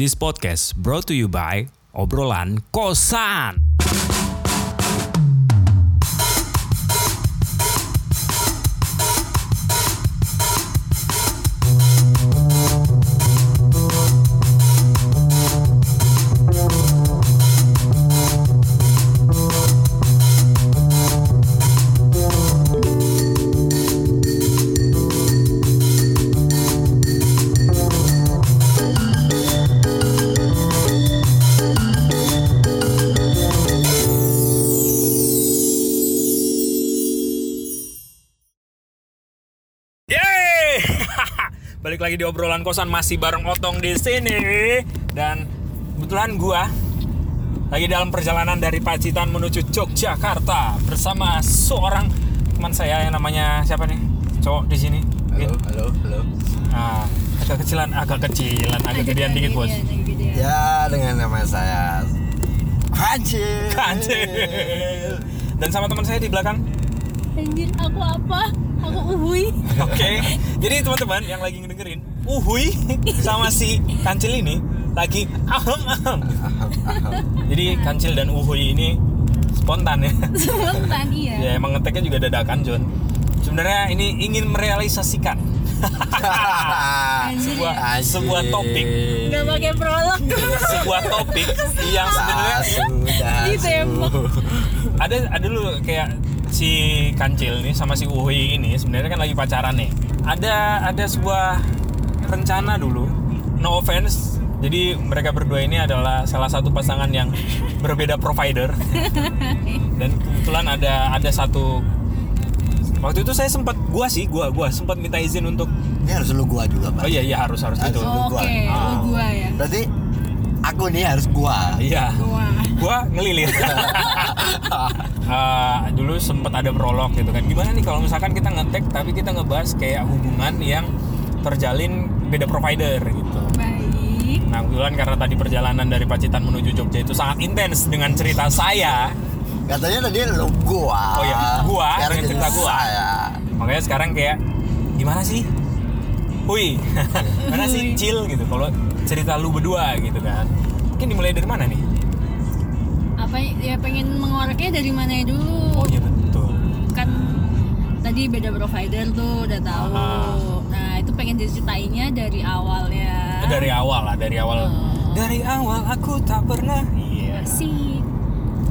This podcast brought to you by Obrolan Kosan. Balik lagi di obrolan kosan masih bareng Otong di sini dan kebetulan gua lagi dalam perjalanan dari Pacitan menuju Yogyakarta bersama seorang teman saya yang namanya siapa nih? Cowok di sini. Halo, halo, halo. Ah, agak kecilan, agak kecilan, agak gedean dikit, Bos. Ya, dengan nama saya Kancil. Kancil. Dan sama teman saya di belakang. Anjir, aku apa? Aku uhui. Oke. Jadi teman-teman yang lagi Uhuy sama si Kancil ini lagi ahem ahem. Jadi Kancil dan Uhuy ini spontan ya. Spontan iya. ya emang ngeteknya juga dadakan John. Sebenarnya ini ingin merealisasikan Anjir sebuah sebuah topik Gak pakai prolog. sebuah topik yang sebenarnya sudah. Ditembak. ada ada dulu kayak si Kancil nih sama si Uhuy ini sebenarnya kan lagi pacaran nih. Ada ada sebuah rencana dulu. No offense. Jadi mereka berdua ini adalah salah satu pasangan yang berbeda provider. Dan kebetulan ada ada satu waktu itu saya sempat gua sih gua gua sempat minta izin untuk Ini harus lu gua juga, Pak. oh iya iya harus harus Harus. itu. Oh, Oke, lu gua ya. Berarti aku nih harus gua. Iya. Gua. gua ngelilir. Eh, dulu sempat ada prolog gitu kan. Gimana nih kalau misalkan kita ngetek tapi kita ngebahas kayak hubungan yang terjalin beda provider gitu. Baik. Nah, kebetulan karena tadi perjalanan dari Pacitan menuju Jogja itu sangat intens dengan cerita saya. Katanya tadi lu gua. Oh iya, gua, Sekarang cerita gua. Saya. Makanya sekarang kayak gimana sih? Hui, mana sih chill gitu kalau cerita lu berdua gitu kan. Mungkin dimulai dari mana nih? Apa ya pengen mengoreknya dari mana dulu? Oh iya betul. Kan tadi beda provider tuh udah tahu. Ah. Itu pengen diceritainnya dari awalnya. dari awal lah dari awal Oh. dari awal aku tak pernah iya Asik.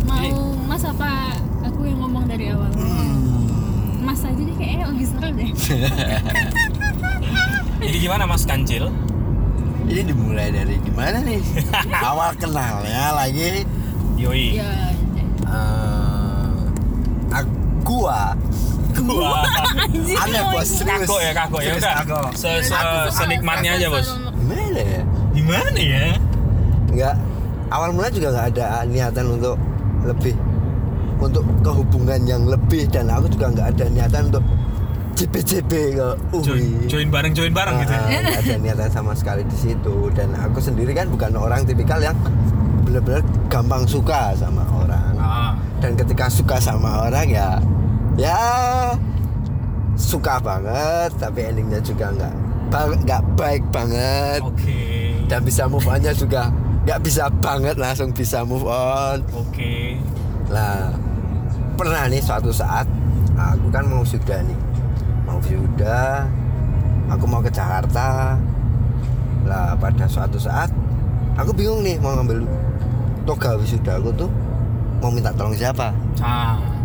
Mau Jadi- Mas apa aku yang ngomong dari awal? Hmm. Mas aja deh kayaknya lebih seru deh. jadi gimana mas kancil Ini dimulai dari gimana nih? Awal kenalnya lagi yoi ya. eh aku gua gua oh, Bos. Serius. kago ya kago ya udah kago. se, se, senikmatnya aja bos gimana ya? gimana ya Enggak awal mula juga nggak ada niatan untuk lebih untuk kehubungan yang lebih dan aku juga nggak ada niatan untuk JP-JP ke join, UI. join bareng join bareng gitu Ah, ya? nggak ada niatan sama sekali di situ dan aku sendiri kan bukan orang tipikal yang benar-benar gampang suka sama orang ah dan ketika suka sama orang ya ya suka banget tapi endingnya juga nggak nggak baik banget. Oke. Dan bisa move onnya juga nggak bisa banget langsung bisa move on. Oke. Lah pernah nih suatu saat aku kan mau sudah nih. Mau sudah aku mau ke Jakarta. Lah pada suatu saat aku bingung nih mau ngambil toga wisuda aku tuh mau minta tolong siapa? Ah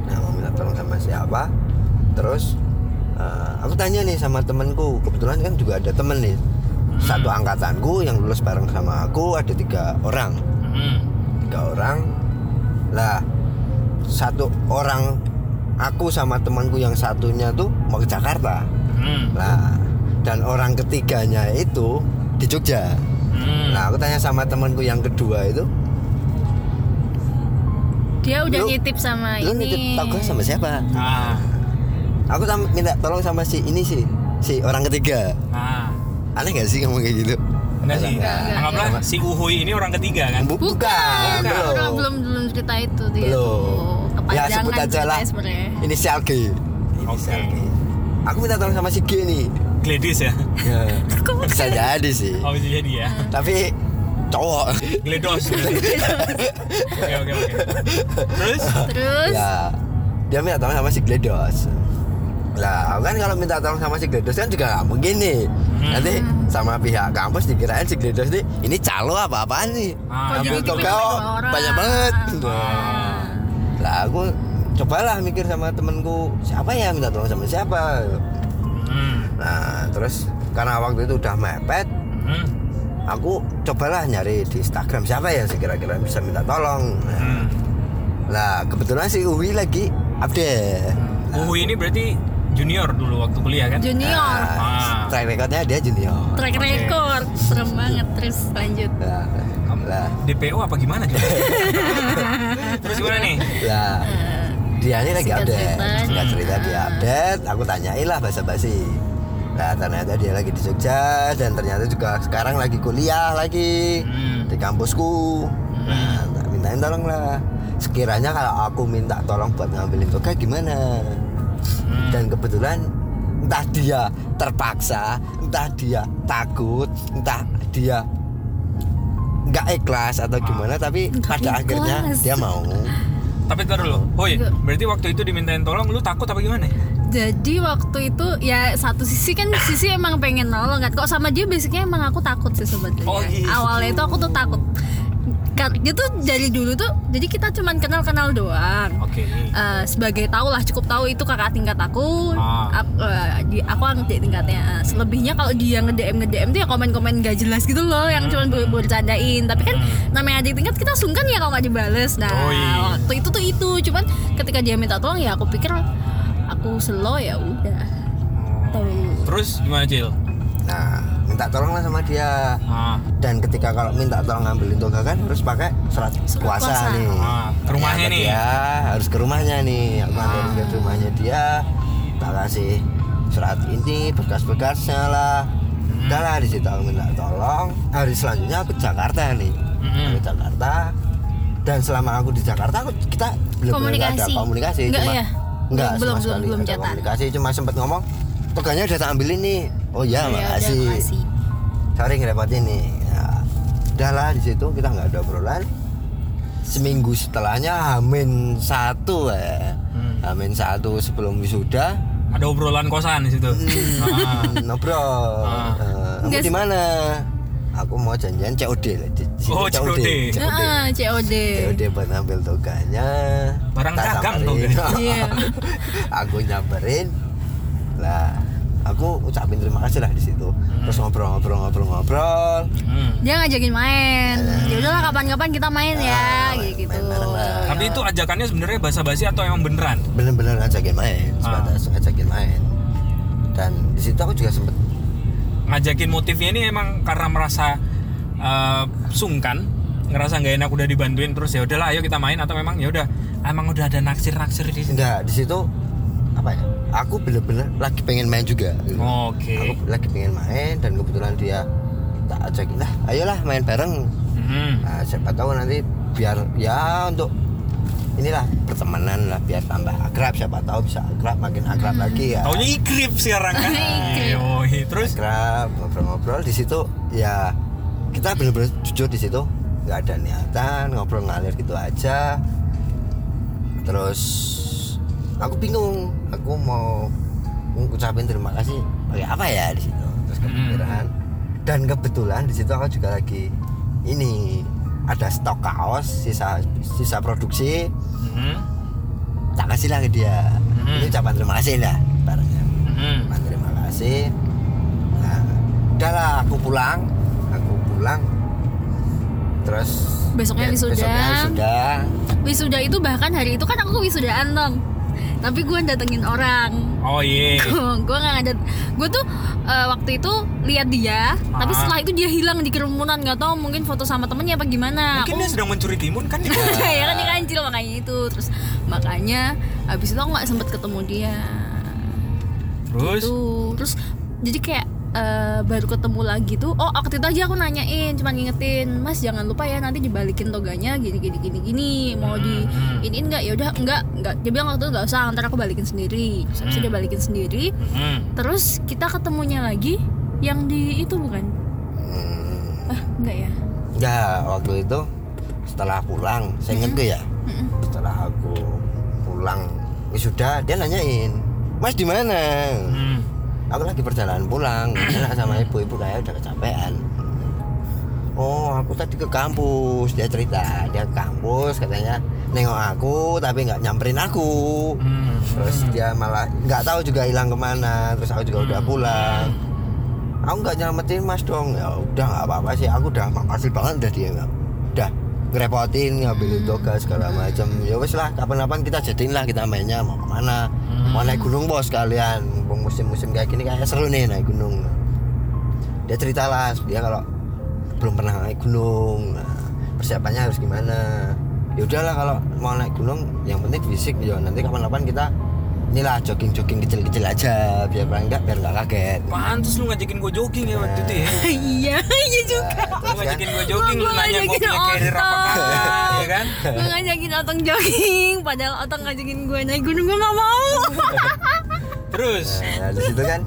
tolong sama siapa. Terus eh, aku tanya nih sama temenku kebetulan kan juga ada temen nih. Satu angkatanku yang lulus bareng sama aku ada tiga orang. Hmm. tiga orang. Lah satu orang aku sama temanku yang satunya tuh mau ke Jakarta. Hmm. lah dan orang ketiganya itu di Jogja. Hmm. nah aku tanya sama temanku yang kedua itu Dia udah Lu- nitip sama lu ini. nitip toga sama siapa? Ah. Aku tam- minta tolong sama si ini sih si orang ketiga. Ah. Aneh gak sih ngomong kayak gitu? Enggak sih. Enggak, anggaplah enggak. si Uhuy ini orang ketiga kan? Bu- Bukan, bukan, Bukan. Orang belum belum cerita itu dia. Belum. tuh. ya sebut aja lah. sebenarnya. inisial G inisial Oke. G aku minta tolong sama si G nih. Gladys ya? Ya, bisa jadi? sih. Oh bisa jadi ya. Tapi cowok Gledos. Oke oke oke. Terus? Terus ya dia minta tolong sama si Gledos lah kan kalau minta tolong sama si Gledos kan juga nggak mungkin nih nanti sama pihak kampus dikirain si Gledos nih ini calo apa apaan nih Ah, Kok Ambil tipikal oh, banyak banget Ah. lah aku cobalah mikir sama temenku siapa ya minta tolong sama siapa Hmm. nah terus karena waktu itu udah mepet Hmm. Aku cobalah nyari di Instagram. Siapa ya sih kira-kira bisa minta tolong? Nah, Hmm. lah kebetulan si Uwi lagi update. Uhui ini berarti junior dulu waktu kuliah kan? junior. Ah. track recordnya dia junior. Track record. Serem banget. Terus lanjut. Lah, lah, DPO apa gimana? Terus gimana nih? lah dia ini lagi update. cerita. singkat cerita dia update. Aku tanyain lah basa-basi Nah ternyata dia lagi di Jogja dan ternyata juga sekarang lagi kuliah lagi Hmm. di kampusku. Nah, tak mintain tolong lah. Sekiranya kalau aku minta tolong buat ngambilin toga gimana? Hmm. Dan kebetulan entah dia terpaksa, entah dia takut, entah dia nggak ikhlas atau gimana, tapi Nggak pada akhirnya ikhlas. dia mau. Tapi dulu, Woi, Enggak. berarti waktu itu dimintain tolong, lu takut apa gimana? Jadi waktu itu ya satu sisi kan sisi emang pengen nolong kan kok sama dia basicnya emang aku takut sih sebetulnya. Oh, gitu. awalnya itu aku tuh takut. Kan- dia tuh dari dulu tuh jadi kita cuman kenal kenal doang. Oke. Eh, sebagai tahu lah cukup tahu itu kakak tingkat aku. Ah. Ap- eh, di, aku tingkatnya. Selebihnya kalau dia nge DM nge DM tuh ya komen komen gak jelas gitu loh yang cuman ber bercandain. Tapi kan namanya adik tingkat kita sungkan ya kalau nggak dibales. Nah Oh, iya. waktu itu tuh itu. Cuman ketika dia minta tolong ya aku pikir aku slow ya udah tuh Terus gimana Cil? Nah, minta tolong lah sama dia. Ah, Dan ketika kalau minta tolong ngambilin toga kan harus pakai surat, Surat kuasa, kuasa. nih. Ah, ke rumahnya nih. Dia harus ke rumahnya nih. Aku Ah. ke rumahnya dia. Tak kasih surat ini bekas-bekasnya lah. Hmm. Udah lah di situ aku minta tolong. Hari selanjutnya aku ke Jakarta nih. Aku ke Jakarta. Dan selama aku di Jakarta aku kita belum ada Komunikasi. komunikasi Enggak cuma ya? Enggak Belum, sama belum, sekali belum ada komunikasi. Cuma sempat ngomong toganya udah tak ambilin nih. Oh Ya ya makasih. makasih. sorry ngerepotin nih. Ya, udahlah di situ kita nggak ada obrolan. Seminggu setelahnya Hamin satu ya. Hmm. Hamin satu sebelum wisuda. Ada obrolan kosan di situ. Ah. hmm, ngobrol. Ah. Eh, kamu Enggak di mana aku mau janjian COD lah di, di Oh, COD. Heeh, COD. COD buat ngambil toganya Barang dagang samperin. toga. Iya. aku nyamperin lah aku ucapin terima kasih lah di situ terus ngobrol-ngobrol-ngobrol-ngobrol Hmm. Dia ngajakin main. Ya udahlah kapan-kapan kita main ya Ah, main- gitu. main bareng lah. Tapi itu ajakannya sebenarnya basa-basi atau emang beneran? bener-bener ngajakin main Ah. sebatas ngajakin main dan di situ aku juga sempet Ngajakin motifnya ini emang karena merasa eh, sungkan, ngerasa nggak enak udah dibantuin terus ya udahlah ayo kita main atau memang ya udah emang udah ada naksir-naksir di situ. enggak di situ apa ya aku bener-bener lagi pengen main juga gitu. Oke. aku lagi pengen main dan kebetulan dia tak ajakin lah ayolah main bareng Hmm. nah, siapa tahu nanti biar ya untuk inilah pertemanan lah biar tambah akrab. Siapa tahu bisa akrab makin akrab lagi ya. Taunya ikrip sekarang kan. Yoi. Terus? Akrab ngobrol-ngobrol. Di situ ya kita bener-bener jujur di situ. Nggak ada niatan ngobrol ngalir gitu aja. Terus aku bingung. Aku mau ngucapin terima kasih. Pakai apa ya di situ? Terus kepikiran. Dan kebetulan di situ aku juga lagi ini ada stok kaos sisa sisa produksi Hmm. tak kasih lah ke dia Hmm. ini ucapan terima kasih lah barangnya Hmm. Terima kasih nah udahlah aku pulang aku pulang terus Besoknya ya, wisuda. besoknya wisuda Wisuda itu bahkan hari itu kan aku wisudaan dong. Tapi gue datengin orang. Oh iya. gue nggak ada. Gue tuh eh, waktu itu lihat dia, tapi Ah. setelah itu dia hilang di kerumunan. nggak tahu mungkin foto sama temennya apa gimana. Mungkin Aku- dia sedang mencuri timun kan? ya kan dia kancil makanya itu terus makanya habis itu aku nggak sempet ketemu dia Terus Tuh. terus jadi kayak eh, baru ketemu lagi tuh oh waktu itu aja aku nanyain cuman ngingetin mas jangan lupa ya nanti dibalikin toganya gini gini gini gini mau di Hmm. ini enggak ya udah enggak enggak dia bilang waktu itu nggak usah ntar aku balikin sendiri terus itu dia balikin sendiri Hmm. terus kita ketemunya lagi yang di itu bukan hmm, ah enggak ya Enggak, waktu itu setelah pulang, saya inget tuh ya. Setelah aku pulang sudah dia nanyain, "Mas di mana?" Hmm. Aku lagi perjalanan pulang, enak sama ibu-ibu kayak udah kecapean. Oh, aku tadi ke kampus. Dia cerita, dia ke kampus katanya nengok aku tapi nggak nyamperin aku. Hmm. Terus dia malah nggak tahu juga hilang ke mana. Terus aku juga udah pulang. Aku nggak nyelamatin mas dong. Ya udah nggak apa-apa sih. Aku udah makasih banget udah dia udah ngerepotin ngambilin tugas segala macam. Ya wes lah kapan-kapan kita jadiin lah kita mainnya mau ke mana. Mau naik gunung bos kalian. Musim-musim kayak gini kayak seru nih naik gunung. Dia cerita lah dia kalau belum pernah naik gunung. Nah, persiapannya harus gimana? Ya udahlah kalau mau naik gunung yang penting fisik ya nanti kapan-kapan kita inilah jogging-jogging kecil-kecil aja biar enggak biar nggak kaget. Pantes lu ngajakin gue jogging ya waktu itu ya. iya iya juga Nah, Lu ngajakin gue jogging, lu Gua nanya gue ngajakin punya carrier apa kagak, ya kan? gue ngajakin otong jogging padahal otong ngajakin gue naik gunung gue gak mau Terus, Nah, di situ kan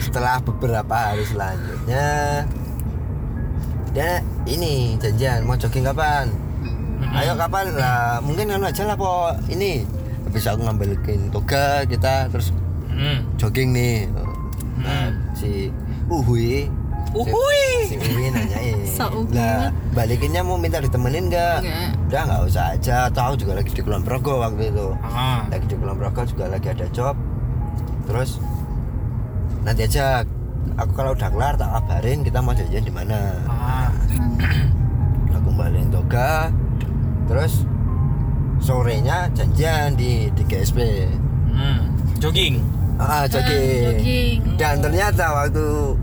setelah beberapa hari selanjutnya dia ini janjian mau jogging kapan? Ayo kapan lah? Mungkin kan aja lah po ini habis aku ngambilin toga kita terus hmm. jogging nih. Nah, si Uhui. Uhui. si Uhui nanyain So uhui. lah balikinnya mau minta ditemenin nggak? Udah nggak usah aja. Tahu juga lagi di Kulon Progo waktu itu. Ah. lagi di Kulon Progo juga lagi ada job. Terus nanti aja. Aku kalau udah kelar tak kabarin kita mau jajan di mana. Ah. aku balikin toga. Terus sorenya janjian di di GSP Hmm. Jogging. ah jogging. jogging. dan ternyata waktu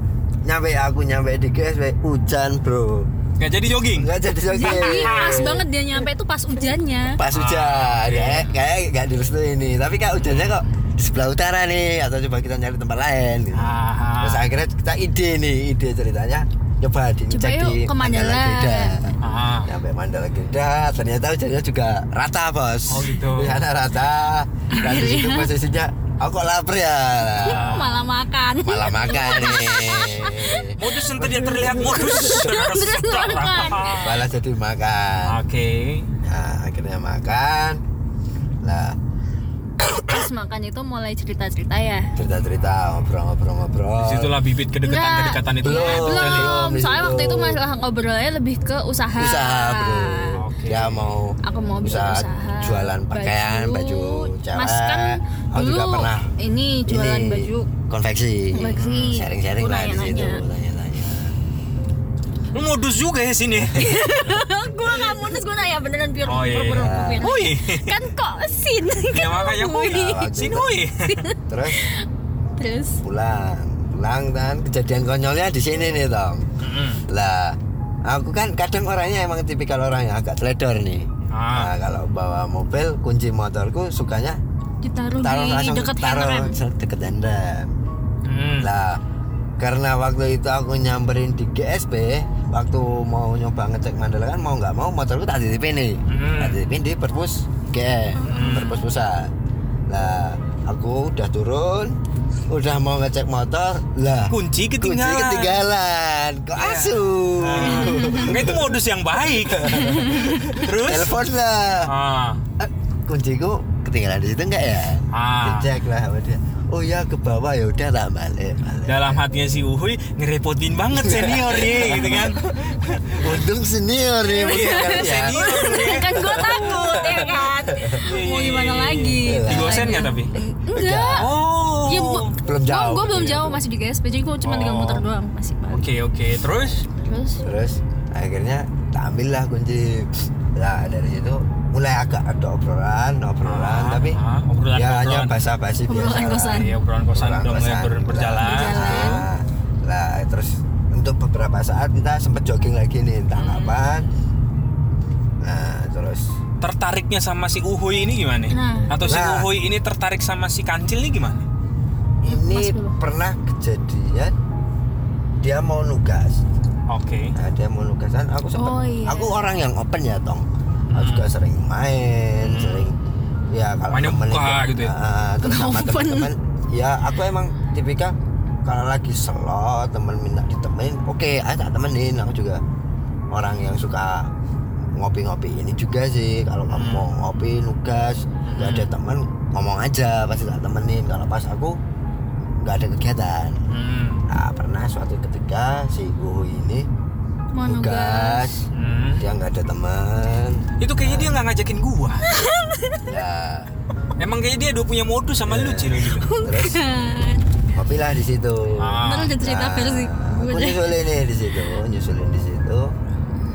nyampe aku nyampe di GSP hujan bro Nggak jadi jogging. nggak jadi jogging Jadi pas banget dia nyampe tuh pas hujannya pas hujan kayak kayak nggak direstui ini tapi kak hujannya kok di sebelah utara nih atau coba kita nyari tempat lain gitu. Ah. terus akhirnya kita ide nih ide ceritanya coba di Coba yuk di ke Mandala. Geda. Ah. nyampe Mandala Geda ternyata hujannya juga rata bos Oh, gitu. di sana rata dan di situ posisinya aku kok lapar ya malah makan malah makan nih Modus yang tidak terlihat modus. Terus makan. malah jadi makan Oke. nah akhirnya makan lah pas makan itu mulai cerita-cerita ya? Cerita-cerita ngobrol-ngobrol-ngobrol. Di situlah bibit kedekatan-kedekatan itu Belum. nih. belum. Di soalnya waktu itu masalah ngobrolnya lebih ke usaha. Usaha bro. Oke. dia mau aku mau usaha usaha. jualan pakaian baju, cewek. Mas kan aku dulu juga pernah ini jualan ini, baju. konveksi. Konveksi. sharing-sharing lah di situ nanya-nanya. Lu modus juga ya sini. gue nggak modus gue nanya beneran pure Oh, iya, pure- iya. Hui. kan kok sin Ya makanya hui. Nah, waktu Sini itu- hui. terus terus pulang pulang kan kejadian konyolnya di sini nih tong Mm-mm. lah aku kan kadang orangnya emang tipikal orang yang agak teledor nih Ah. nah kalau bawa mobil kunci motorku sukanya ditaruh taruh di langsung deket taruh handrem deket handrem Hmm. Lah, karena waktu itu aku nyamperin di GSP, waktu mau nyoba ngecek Mandala kan mau nggak mau motorku tak titipin nih, Hmm. tak titipin di perpus G, perpus pusat. Lah, aku udah turun, udah mau ngecek motor, lah Kunci kunci ketinggalan. ketinggalan, kok Iya. asu, Ah. Enggak itu modus yang baik. Terus? telepon lah, Ah. Eh, kunciku ketinggalan di situ enggak ya? Ah. Dicek lah sama dia. Oh ya ke bawah ya udah tak balik. balik. Dalam hatinya si Uhuy ngerepotin banget senior nih gitu kan. Untung senior nih Iya, kan ya. senior kan gue takut ya kan mau gimana lagi Iya. Digosen nggak tapi? enggak Oh. ya bu Belum jauh gue belum gitu ya. jauh masih di GSP jadi gue cuma tinggal Oh. muter doang masih Oke oke. Terus? terus Terus akhirnya tak ambil lah kunci. Nah dari situ mulai agak ada obrolan, obrolan Ah, tapi ah, obrolan, ya hanya obrolan. basa-basi Obrolan biasa. lah. kosan. Iya, obrolan kosan Obrolan udah mulai kosan. ber- berjalan. Berjalan. Nah, lah terus untuk beberapa saat kita sempet jogging lagi nih entah Hmm. kapan. Nah terus Tertariknya sama si Uhuy ini gimana? Nah. Atau si Nah. Uhuy ini tertarik sama si Kancil ini gimana? ini pernah kejadian dia mau nugas. Oke. Nah, dia mau nugasan aku sempet Oh, iya. aku orang yang open ya tong aku juga sering main Hmm. sering ya kalau Mainnya temen buka ikut- gitu ya? Ah, terus sama teman-teman ya aku emang tipikal kalau lagi slow temen minta ditemenin oke ayo tak temenin aku juga orang yang suka ngopi-ngopi ini juga sih kalau kamu Hmm. mau ngopi nugas nggak ada teman ngomong aja pasti tak temenin kalau pas aku nggak ada kegiatan Hmm. Nah pernah suatu ketika si Uhu ini mau nugas Hmm. dia nggak ada teman Itu kayaknya dia nggak ngajakin gua. ya Emang kayaknya dia udah punya modus sama lu cil gitu. terus kan ngopi lah di situ Ah. ntar ada cerita versi gue deh. nyusulin nih di situ nyusulin di situ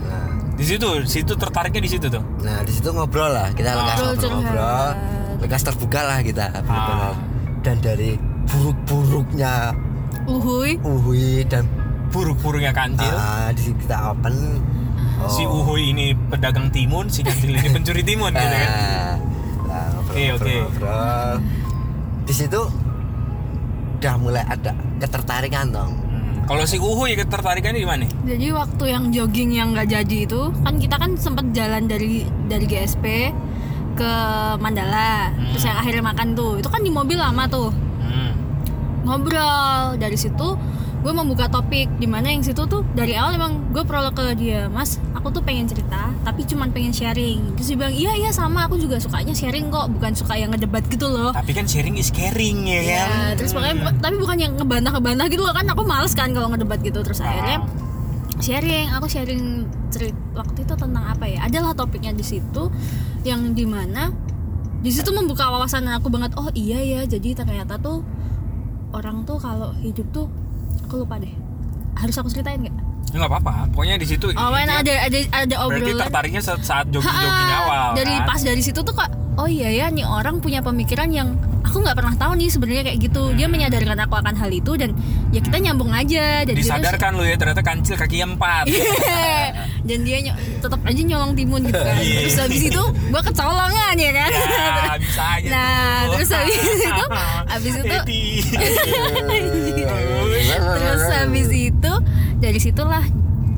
nah Di situ, situ tertariknya di situ tuh. Nah di situ ngobrol lah kita lekas Ngobrol ngobrol-ngobrol, lekas terbuka lah kita. Ah. Dan dari buruk-buruknya uhuy Uhui dan Buruk-buruknya kancil. ah, di situ kita open. oh, Si Uhuy ini pedagang timun, si kancil ini pencuri timun gitu kan. Nah, nah, Oke, oke. Di situ udah mulai ada ketertarikan dong. Hmm. Kalau si Uhuy ketertarikannya di mana? jadi waktu yang jogging yang nggak jadi itu kan kita kan sempet jalan dari dari GSP ke Mandala terus yang akhirnya makan tuh itu kan di mobil lama tuh Hmm. Ngobrol. Dari situ gue membuka topik. Di mana yang situ tuh dari awal emang gue prolog ke dia mas aku tuh pengen cerita tapi cuman pengen sharing. Terus dia bilang iya iya sama aku juga sukanya sharing kok bukan suka yang ngedebat gitu loh. Tapi kan sharing is caring ya kan. Ya, terus pokoknya bu- tapi bukan yang ngebantah-ngebantah gitu loh kan aku males kan kalau ngedebat gitu. Terus akhirnya sharing aku sharing cerita waktu itu tentang apa ya? Adalah topiknya di situ yang di mana di situ membuka wawasan aku banget oh iya ya jadi ternyata tuh orang tuh kalau hidup tuh aku lupa deh harus aku ceritain nggak? Ya nggak apa-apa. Pokoknya di situ. Oh, ada ada ada Berarti obrolan. tertariknya saat, saat jogging-jogging Ha-ha. awal. dari kan? pas dari situ tuh kak oh iya ya nih orang punya pemikiran yang aku nggak pernah tahu nih sebenarnya kayak gitu. Dia menyadarkan aku akan hal itu dan ya kita nyambung aja. Dan Disadarkan lu ya ternyata kancil kaki empat. dan dia ny- tetap aja nyolong timun gitu kan. Iya. terus habis itu gua kecolongan ya kan? Ya, bisa aja nah tuh. terus habis itu habis itu terus habis itu dari situlah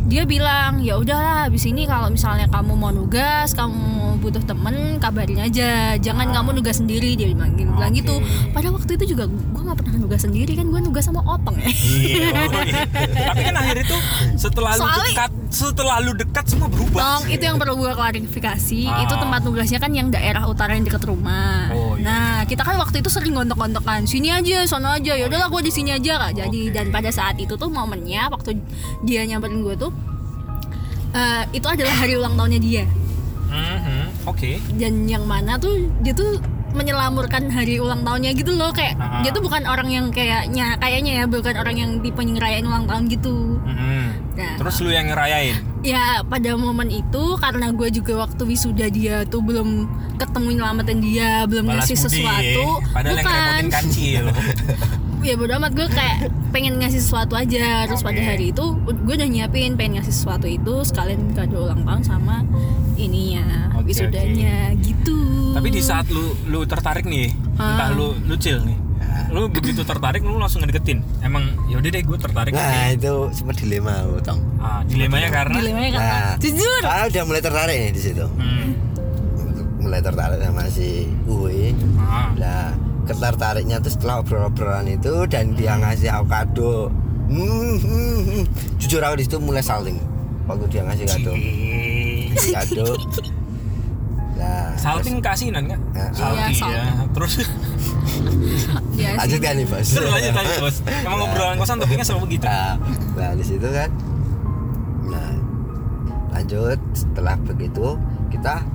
dia bilang ya udahlah habis ini kalau misalnya kamu mau nugas kamu butuh temen kabarin aja jangan kamu nugas sendiri dia bilang, dia bilang Oke. gitu pada waktu itu juga gue nggak pernah nugas sendiri kan gue nugas sama openg ya Iya, oh iya. Tapi kan akhir itu setelah lu dekat, setelah lu dekat semua berubah. Tong, itu yang perlu gue klarifikasi. Ah. Itu tempat nugasnya kan yang daerah utara yang dekat rumah. Oh, iya. Nah, kita kan waktu itu sering gontok-gontokan. Sini aja, sono aja. Ya udahlah, gue di sini aja kak. Jadi Oke. dan pada saat itu tuh momennya waktu dia nyamperin gue tuh, eh, itu adalah hari ulang tahunnya dia. Mhm, Oke. Dan yang mana tuh dia tuh menyelamurkan hari ulang tahunnya gitu loh kayak Ah. dia tuh bukan orang yang kayaknya kayaknya ya bukan orang yang tipe ngerayain ulang tahun gitu Mhm. Nah. Terus lu yang ngerayain. Ya pada momen itu karena gue juga waktu wisuda dia tuh belum ketemu nyelamatin dia belum Balas ngasih budi, sesuatu Padahal yang ngerepotin kancil. ya bodo amat gue kayak pengen ngasih sesuatu aja terus pada Oke. hari itu gue udah nyiapin pengen ngasih sesuatu itu sekalian kado ulang tahun sama ininya Oke, wisudanya gitu Tapi di saat lu lu tertarik nih, Ah. entah lu lu chill nih. Lu begitu tertarik lu langsung ngedeketin. Emang yaudah deh gue tertarik. Nah itu sempat dilema lu tong. Ah, dilemanya karena dilemanya karena Nah, jujur Karena udah mulai tertarik nih di situ. Hmm. Mulai tertarik sama si Uwe. Ah. Nah, ketertariknya tuh setelah obrol-obrolan itu dan dia ngasih aku kado. Hmm, hmm, hmm. Jujur aku di situ mulai saling waktu dia ngasih kado. Ngasih kado. Nah, Salting kasinan kan? Salting Iya, ya. salting. Terus ya terus lanjut kan nih bos. terus lanjut lanjut bos. Emang ngobrolan kosan topiknya selalu begitu. Nah, nah di situ kan. Nah, lanjut setelah begitu kita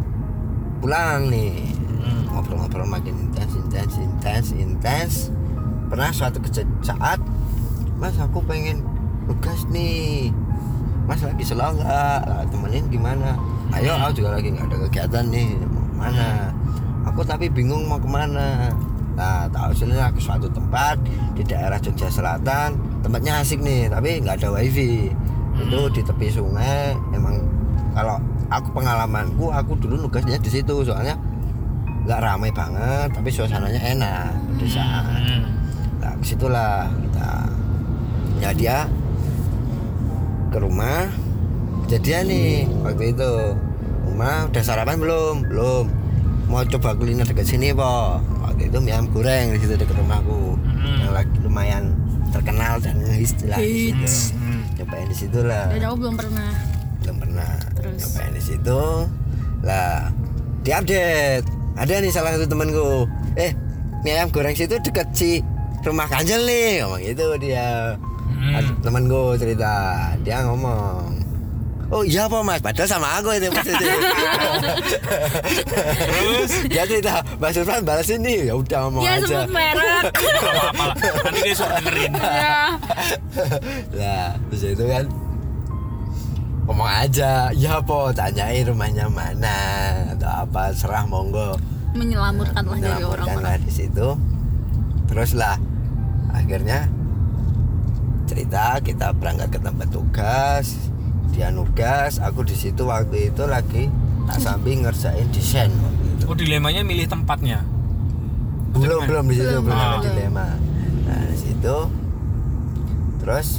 pulang nih Hmm. ngobrol-ngobrol makin intens intens intens intens. Pernah suatu saat mas aku pengen tugas nih. Mas lagi slow nggak? Temenin gimana? Ayo aku juga lagi nggak ada kegiatan nih mau ke mana? Aku tapi bingung mau ke mana. Nah tahu sini aku suatu tempat di daerah Jogja Selatan. Tempatnya asik nih tapi nggak ada wifi. Itu di tepi sungai. Emang kalau aku pengalamanku aku dulu nugasnya di situ. Soalnya nggak ramai banget tapi suasananya enak pedesaan Hmm. nah ke situlah kita ya dia ke rumah. Kejadian nih waktu itu rumah udah sarapan belum? Belum. Mau coba kuliner dekat sini po waktu itu mie ayam goreng di situ dekat rumahku Hmm. yang lagi lumayan terkenal dan ngehits lah di situ. Cobain di situ lah. Dan aku belum pernah. Belum pernah. Terus? nyobain di situ. Lah diupdate ada nih salah satu temanku eh mie ayam goreng situ deket si rumah kanjel nih ngomong gitu dia Hmm. Ada temanku cerita dia ngomong Oh iya apa mas, padahal sama aku itu pas itu. Terus dia cerita, Mas Irfan balas ini ya udah ngomong ya aja. sebut merek Gak apa-apa lah. Nanti dia suka dengerin. ya Lah, terus itu kan ngomong aja, ya po tanyain rumahnya mana atau apa serah monggo. menyelamatkan lah dari orang-orang lah di situ. Terus lah akhirnya cerita kita berangkat ke tempat tugas dia nugas aku di situ waktu itu lagi tak sambil ngerjain desain waktu itu. Oh dilemanya milih tempatnya. belum belum di situ Belum, belum ada dilema nah di situ terus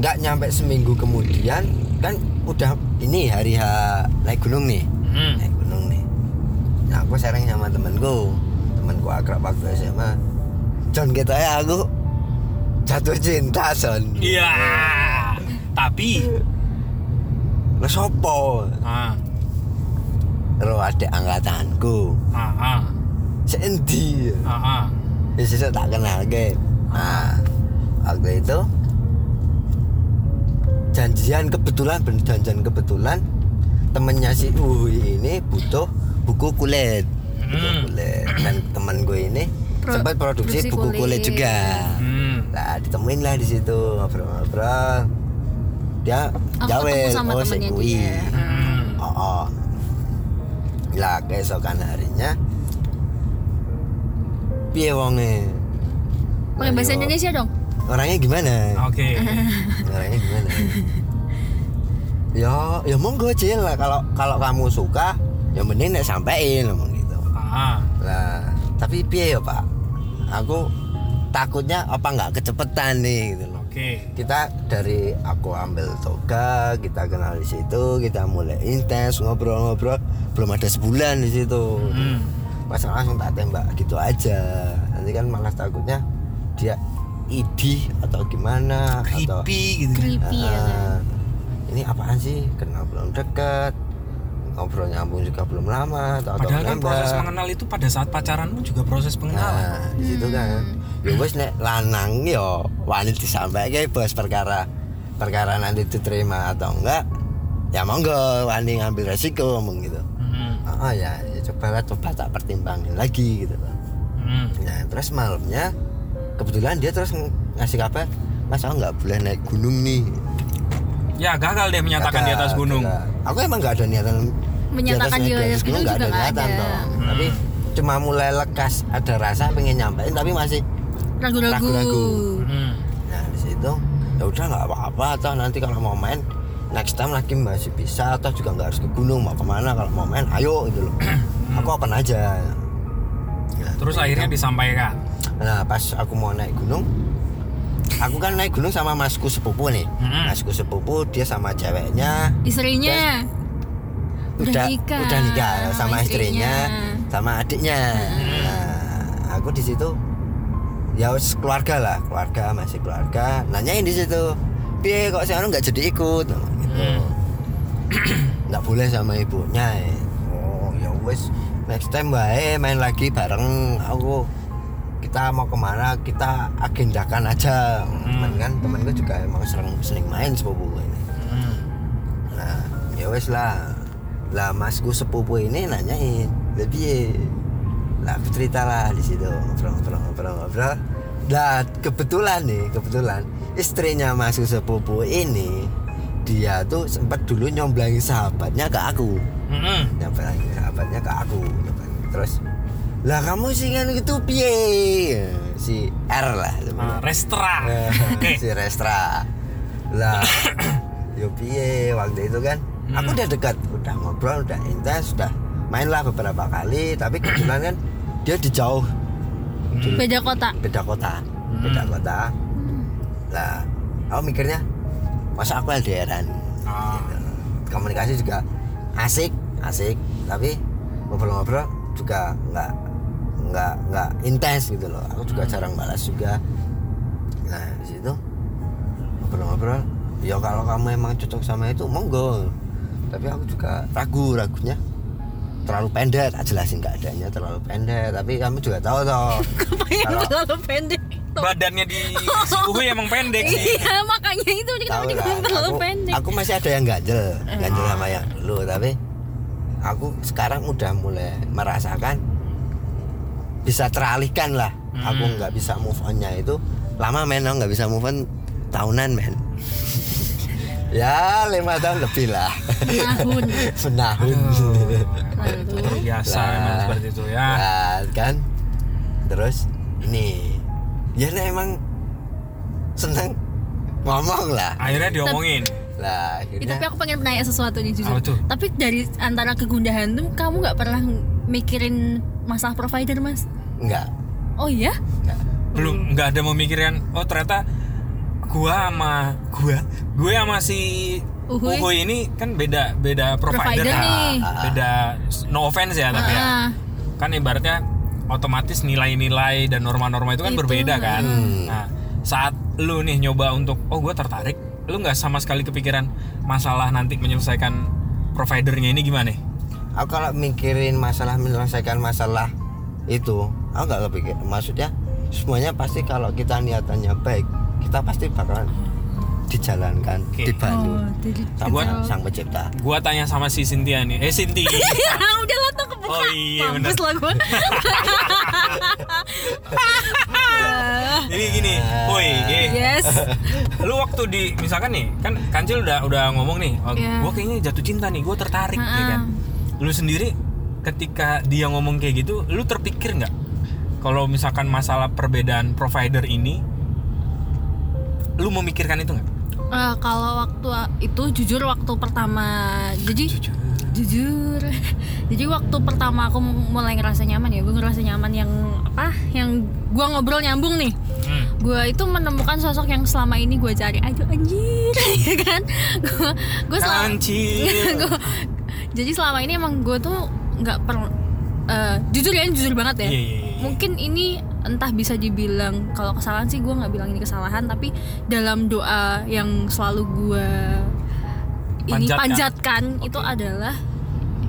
nggak nyampe seminggu kemudian kan udah ini hari H naik gunung nih. Hmm. naik gunung nih. Nah aku sharing sama temenku temanku akrab waktu SMA John kita ya aku. Jatuh cinta John Iya. Tapi? Lo sopo? Ah, lo ada angkatanku. Ah, ah, sendi ah, ah. Ya tak kenal ke. Nah, waktu itu janjian kebetulan bener janjian kebetulan temennya si Uhui ini butuh buku kulit buku Hmm. kulit dan temen gue ini Pro- sempat produksi produksi buku kulit. kulit. juga Hmm. nah ditemuin lah di situ ngobrol-ngobrol dia Aku jawel oh si dia. Hmm. oh, oh. lah keesokan harinya piye wonge pakai bahasa. Indonesia dong orangnya gimana? Oke. orangnya gimana? Ya ya monggo cil. Lah kalau kalau kamu suka ya mending nek sampein ngomong gitu. Ah. lah tapi piye ya pak? Aku takutnya apa nggak kecepetan nih gitu loh. Oke. kita dari aku ambil toga kita kenal di situ kita mulai intens ngobrol-ngobrol. Belum ada sebulan di situ. Hmm. masa langsung tak tembak gitu aja. Nanti kan malah takutnya dia idih atau gimana atau Creepy gitu. creepy ya kan ini apaan sih kenal belum deket ngobrol nyambung juga belum lama atau atau Padahal kan proses mengenal itu pada saat pacaranmu juga proses pengenalan. nah di situ kan ya bos nek lanang yo wani disampaikan bos perkara perkara nanti diterima atau enggak ya monggo wani ngambil resiko ngomong gitu Hmm. oh ya, ya coba lah coba tak pertimbangin lagi gitu loh Hmm. nah terus malamnya kebetulan dia terus ng- ngasih kabar mas aku nggak boleh naik gunung nih Ya gagal deh menyatakan di Gagal, atas gunung. gagal. aku emang nggak ada niatan Menyatakan di atas gunung nggak juga nggak niatan ada. toh. Hmm. tapi cuma mulai lekas ada rasa pengen nyampein tapi masih ragu-ragu. Hmm. nah di situ ya udah nggak apa-apa atau nanti kalau mau main next time lagi masih bisa atau juga nggak harus ke gunung mau ke mana kalau mau main ayo gitu loh aku open aja Nah, Terus gitu. akhirnya disampaikan. Nah pas aku mau naik gunung Aku kan naik gunung sama masku sepupu nih Mm-mm. Masku sepupu dia sama ceweknya istrinya Udah nikah. udah nikah sama sama istrinya, istrinya. sama adiknya Nah aku di situ Ya keluarga lah Keluarga masih keluarga Nanyain di situ Piye kok sekarang nggak jadi ikut Nah, gitu Hmm. nggak boleh sama ibunya eh. oh ya wes next time bae main lagi bareng aku kita mau ke mana kita agendakan aja. Teman kan temanku juga emang sering sering main sepupu ini. Hmm. nah ya wes lah. Lah masku sepupu ini nanyain lebih lah aku cerita lah di situ ngobrol ngobrol ngobrol ngobrol. Lah kebetulan nih kebetulan istrinya masku sepupu ini dia tuh sempat dulu nyomblangin sahabatnya ke aku. Hmm. nyomblangin sahabatnya ke aku nyomblangin. terus lah kamu sih kan itu piye? Si R lah Ah, Restra. Eh, si Restra. Lah yo piye waktu itu kan. Aku Hmm. udah dekat udah ngobrol udah intens udah main lah beberapa kali tapi kebetulan kan dia di jauh. Hmm. beda kota? Beda kota. Beda kota. Lah aku mikirnya masa aku LDRan Ah. komunikasi juga asik asik. Tapi ngobrol-ngobrol juga nggak nggak nggak intens gitu loh. Aku juga jarang balas juga. Nah di situ ngobrol-ngobrol ya kalau kamu emang cocok sama itu monggo. Tapi aku juga ragu ragunya. Terlalu pendek tak jelasin keadaannya terlalu pendek. Tapi kamu juga tahu toh. Kalau- terlalu pendek. Badannya di si Uhuy emang pendek sih iya makanya itu kenapa bilang terlalu aku, pendek. aku masih ada yang ganjel ganjel sama yang dulu. Tapi aku sekarang udah mulai merasakan bisa teralihkan lah. Aku Hmm. nggak bisa move onnya itu. Lama men aku nggak bisa move on tahunan men. Ya lima tahun lebih lah. Tahun luar biasa Lah. emang seperti itu ya. Nah, kan? Terus ini. Ya nah, emang seneng ngomong lah. Akhirnya diomongin. Lah tapi aku pengen nanya sesuatu nih jujur. Tuh? Tapi dari antara kegundahan tuh kamu nggak pernah mikirin masalah provider mas? enggak Oh iya? enggak belum nggak ada memikirkan oh ternyata gua sama gua gue sama si Uhuy. Uhuy ini kan beda beda provider, Provider ya. nih. beda no offense ya tapi ya Ah. kan ibaratnya otomatis nilai-nilai dan norma-norma itu kan Itu, berbeda kan hmm. nah saat lu nih nyoba untuk oh gue tertarik lu nggak sama sekali kepikiran masalah nanti menyelesaikan providernya ini gimana aku kalau mikirin masalah menyelesaikan masalah itu aku nggak kepikir maksudnya semuanya pasti kalau kita niatannya baik kita pasti bakalan dijalankan Oke. dibantu Oh, jadi sama Buat- sang pencipta gua tanya sama si Cynthia nih eh Cynthia udah lah tuh kebuka. Oh iya, Mampus lah gue. jadi gini woi eh, yes. lu waktu di misalkan nih kan kancil udah udah ngomong nih oh, Iya. gue kayaknya jatuh cinta nih gue tertarik ya Ha-ha. kan lu sendiri ketika dia ngomong kayak gitu lu terpikir nggak? Kalau misalkan masalah perbedaan provider ini lu memikirkan itu nggak? Eh, kalau waktu itu jujur waktu pertama jadi jujur. Jadi waktu pertama aku mulai ngerasa nyaman ya gue ngerasa nyaman yang apa yang gua ngobrol nyambung nih. Hmm. gue itu menemukan sosok yang selama ini gue cari. Aduh anjir ya kan? Gue gue selama Gua- jadi selama ini emang gue tuh nggak per eh, jujur ya jujur banget ya Iya, iya, iya. mungkin ini entah bisa dibilang kalau kesalahan sih gue nggak bilang ini kesalahan tapi dalam doa yang selalu gue ini Panjatkan. panjatkan Oke. itu adalah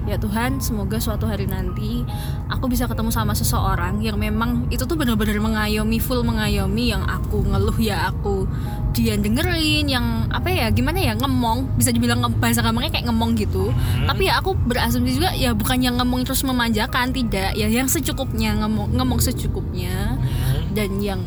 ya Tuhan semoga suatu hari nanti aku bisa ketemu sama seseorang yang memang itu tuh benar-benar mengayomi full mengayomi yang aku ngeluh ya aku dia dengerin yang apa ya gimana ya ngemong bisa dibilang bahasa gampangnya kayak ngemong gitu Hmm. tapi ya aku berasumsi juga ya bukan yang ngomong terus memanjakan tidak ya yang secukupnya ngomong ngomong secukupnya Hmm. dan yang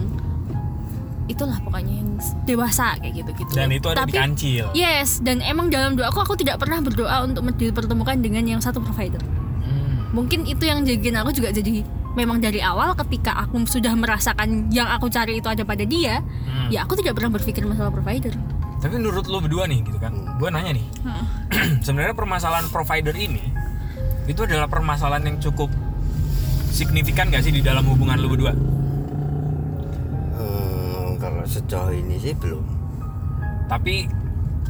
itulah pokoknya yang dewasa kayak gitu gitu dan itu ada di kancil. Yes dan emang dalam doaku aku tidak pernah berdoa untuk dipertemukan dengan yang satu provider. Hmm. mungkin itu yang jadiin aku juga jadi memang dari awal ketika aku sudah merasakan yang aku cari itu ada pada dia Hmm. ya aku tidak pernah berpikir masalah provider. Tapi menurut lu berdua nih gitu kan? Gue nanya nih. Sebenarnya permasalahan provider ini itu adalah permasalahan yang cukup signifikan gak sih di dalam hubungan lu berdua? Hmm, kalau sejauh ini sih belum tapi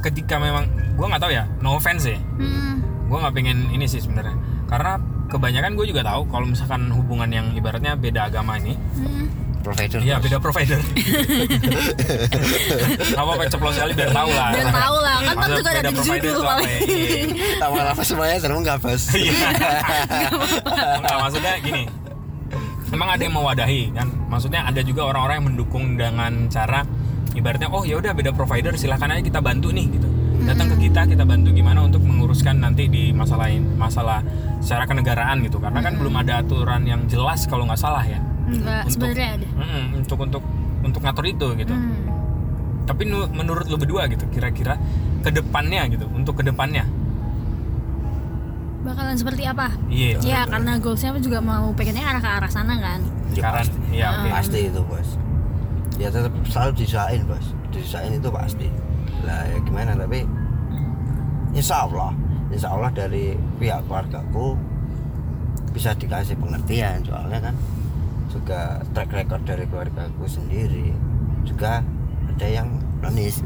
ketika memang gue nggak tahu ya no offense ya hmm. gue nggak pengen ini sih sebenarnya karena kebanyakan gue juga tahu kalau misalkan hubungan yang ibaratnya beda agama ini Hmm. provider Iya beda provider. Apa apa ceplos sekali biar tahu lah. Biar tahu lah, kan Maksudnya juga ada di provider judul tuh apa paling. ya? Iya. semuanya terungkap bos Iya. Enggak maksudnya gini. Emang ada yang mewadahi kan? Maksudnya ada juga orang-orang yang mendukung dengan cara ibaratnya oh ya udah beda provider silahkan aja kita bantu nih gitu. Datang ke kita kita bantu gimana untuk menguruskan nanti di masalah masalah secara kenegaraan gitu karena kan belum ada aturan yang jelas kalau nggak salah ya. Enggak, Untuk- sebenarnya ada Mm-mm, untuk untuk untuk ngatur itu gitu. Hmm. Tapi nu- menurut lu berdua gitu kira-kira ke depannya gitu untuk ke depannya. Bakalan seperti apa Iya. ya karena goalsnya juga mau pengennya arah ke arah sana kan Ya, pasti. ya oke. pasti itu bos ya tetap selalu disusahin bos disusahin itu pasti lah ya gimana tapi insya Allah insya Allah dari pihak keluargaku bisa dikasih pengertian soalnya kan juga track record dari keluargaku sendiri juga ada yang nonis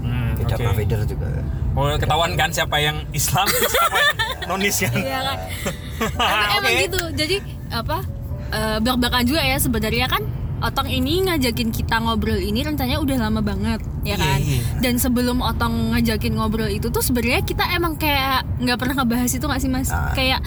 Hmm, beda oke. provider juga Oh, ketahuan kan siapa yang Islam, siapa yang nonis kan? Iya kan emang Oke. gitu jadi apa eh belak-belakan juga ya sebenarnya kan Otong ini ngajakin kita ngobrol ini rencananya udah lama banget ya Iya, kan iya. dan sebelum Otong ngajakin ngobrol itu tuh sebenarnya kita emang kayak nggak pernah ngebahas itu nggak sih mas Ah. kayak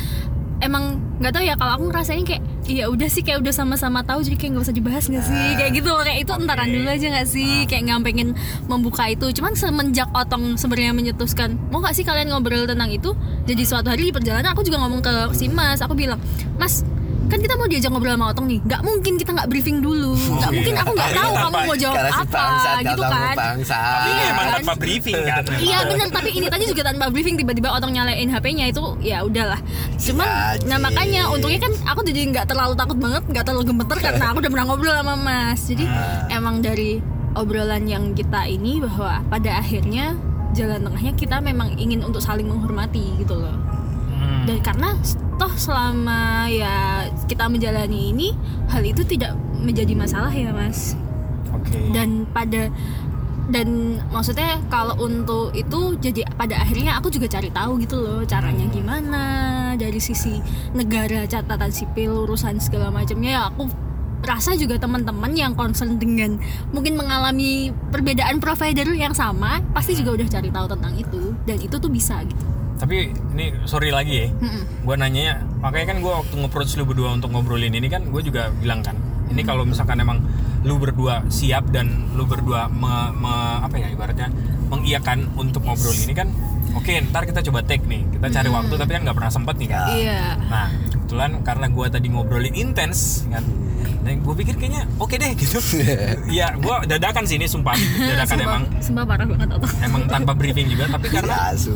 emang nggak tahu ya kalau aku ngerasain kayak iya udah sih kayak udah sama-sama tahu jadi kayak nggak usah dibahas nggak sih? Ah. kayak gitu loh kayak itu entaran dulu aja nggak sih? Kayak nggak pengen membuka itu. Cuman semenjak Otong sebenarnya menyetuskan mau nggak sih kalian ngobrol tentang itu? Jadi suatu hari di perjalanan aku juga ngomong ke si Mas aku bilang Mas kan kita mau diajak ngobrol sama Otong nih nggak mungkin kita nggak briefing dulu nggak iya. mungkin aku nggak tahu tanpa- kamu mau jawab si apa bangsat gitu kan. Tapi ini Iya, emang kan? tanpa briefing kan. Iya bener tapi ini tadi juga tanpa briefing tiba-tiba otong nyalain HP-nya itu ya udahlah. Cuman Ya, nah makanya untungnya kan aku jadi nggak terlalu takut banget, nggak terlalu gemeter karena aku udah pernah ngobrol sama Mas. Jadi Ah. emang dari obrolan yang kita ini bahwa pada akhirnya jalan tengahnya kita memang ingin untuk saling menghormati gitu loh. Hmm. Dan karena toh selama ya kita menjalani ini hal itu tidak menjadi masalah ya Mas. Oke. dan pada dan maksudnya kalau untuk itu jadi pada akhirnya aku juga cari tahu gitu loh caranya gimana dari sisi negara catatan sipil urusan segala macamnya ya aku rasa juga teman-teman yang concern dengan mungkin mengalami perbedaan provider yang sama pasti juga udah cari tahu tentang itu. Dan itu tuh bisa gitu Tapi ini sorry lagi ya. Mm-mm. Gue nanya, makanya kan gue waktu nge-approach lu berdua untuk ngobrolin ini kan gue juga bilang kan, ini kalau misalkan emang lu berdua siap dan lu berdua me, me- apa ya ibaratnya mengiyakan untuk ngobrol ini kan, oke ntar kita coba take nih, kita cari waktu tapi kan nggak pernah sempet nih kan. iya Nah kebetulan karena gue tadi ngobrolin intens kan, nah gue pikir kayaknya oke deh gitu. Iya, gue dadakan sih ini sumpah, dadakan sumpah, emang. sumpah parah banget atau emang tanpa briefing juga, tapi karena Ya,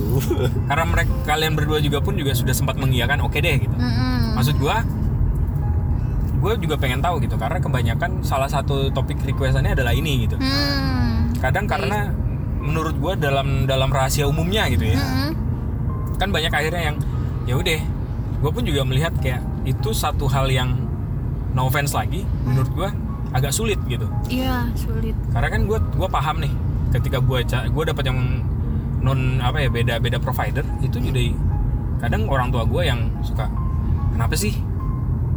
karena mereka kalian berdua juga pun juga sudah sempat mengiyakan oke deh gitu. Maksud gua gue juga pengen tahu gitu. Karena kebanyakan salah satu topik requestannya adalah ini gitu. Hmm. kadang karena menurut gua dalam dalam rahasia umumnya gitu ya. Mm-mm. kan banyak akhirnya yang ya udah gue pun juga melihat kayak itu satu hal yang no offense lagi menurut gua agak sulit gitu. Iya sulit. Karena kan gue gua paham nih ketika gue gue dapat yang non apa ya beda beda provider itu juga kadang orang tua gue yang suka kenapa sih?